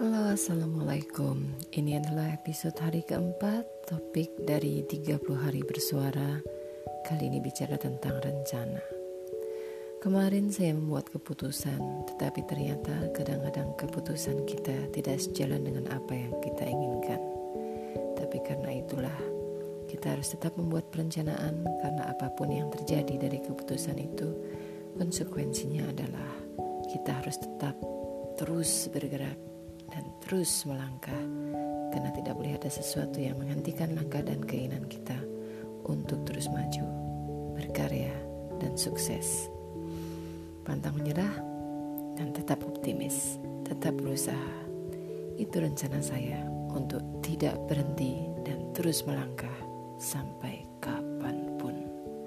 Assalamualaikum. Ini adalah episode hari keempat Topik dari 30 hari bersuara. Kali ini bicara tentang rencana. Kemarin saya membuat keputusan Tetapi ternyata kadang-kadang keputusan kita Tidak sejalan dengan apa yang kita inginkan. Tapi karena itulah Kita harus tetap membuat perencanaan Karena apa pun yang terjadi dari keputusan itu Konsekuensinya adalah Kita harus tetap terus bergerak terus melangkah karena tidak boleh ada sesuatu yang menghentikan langkah dan keinginan kita untuk terus maju, berkarya, dan sukses. Pantang menyerah dan tetap optimis, tetap berusaha. Itu rencana saya untuk tidak berhenti dan terus melangkah sampai kapan.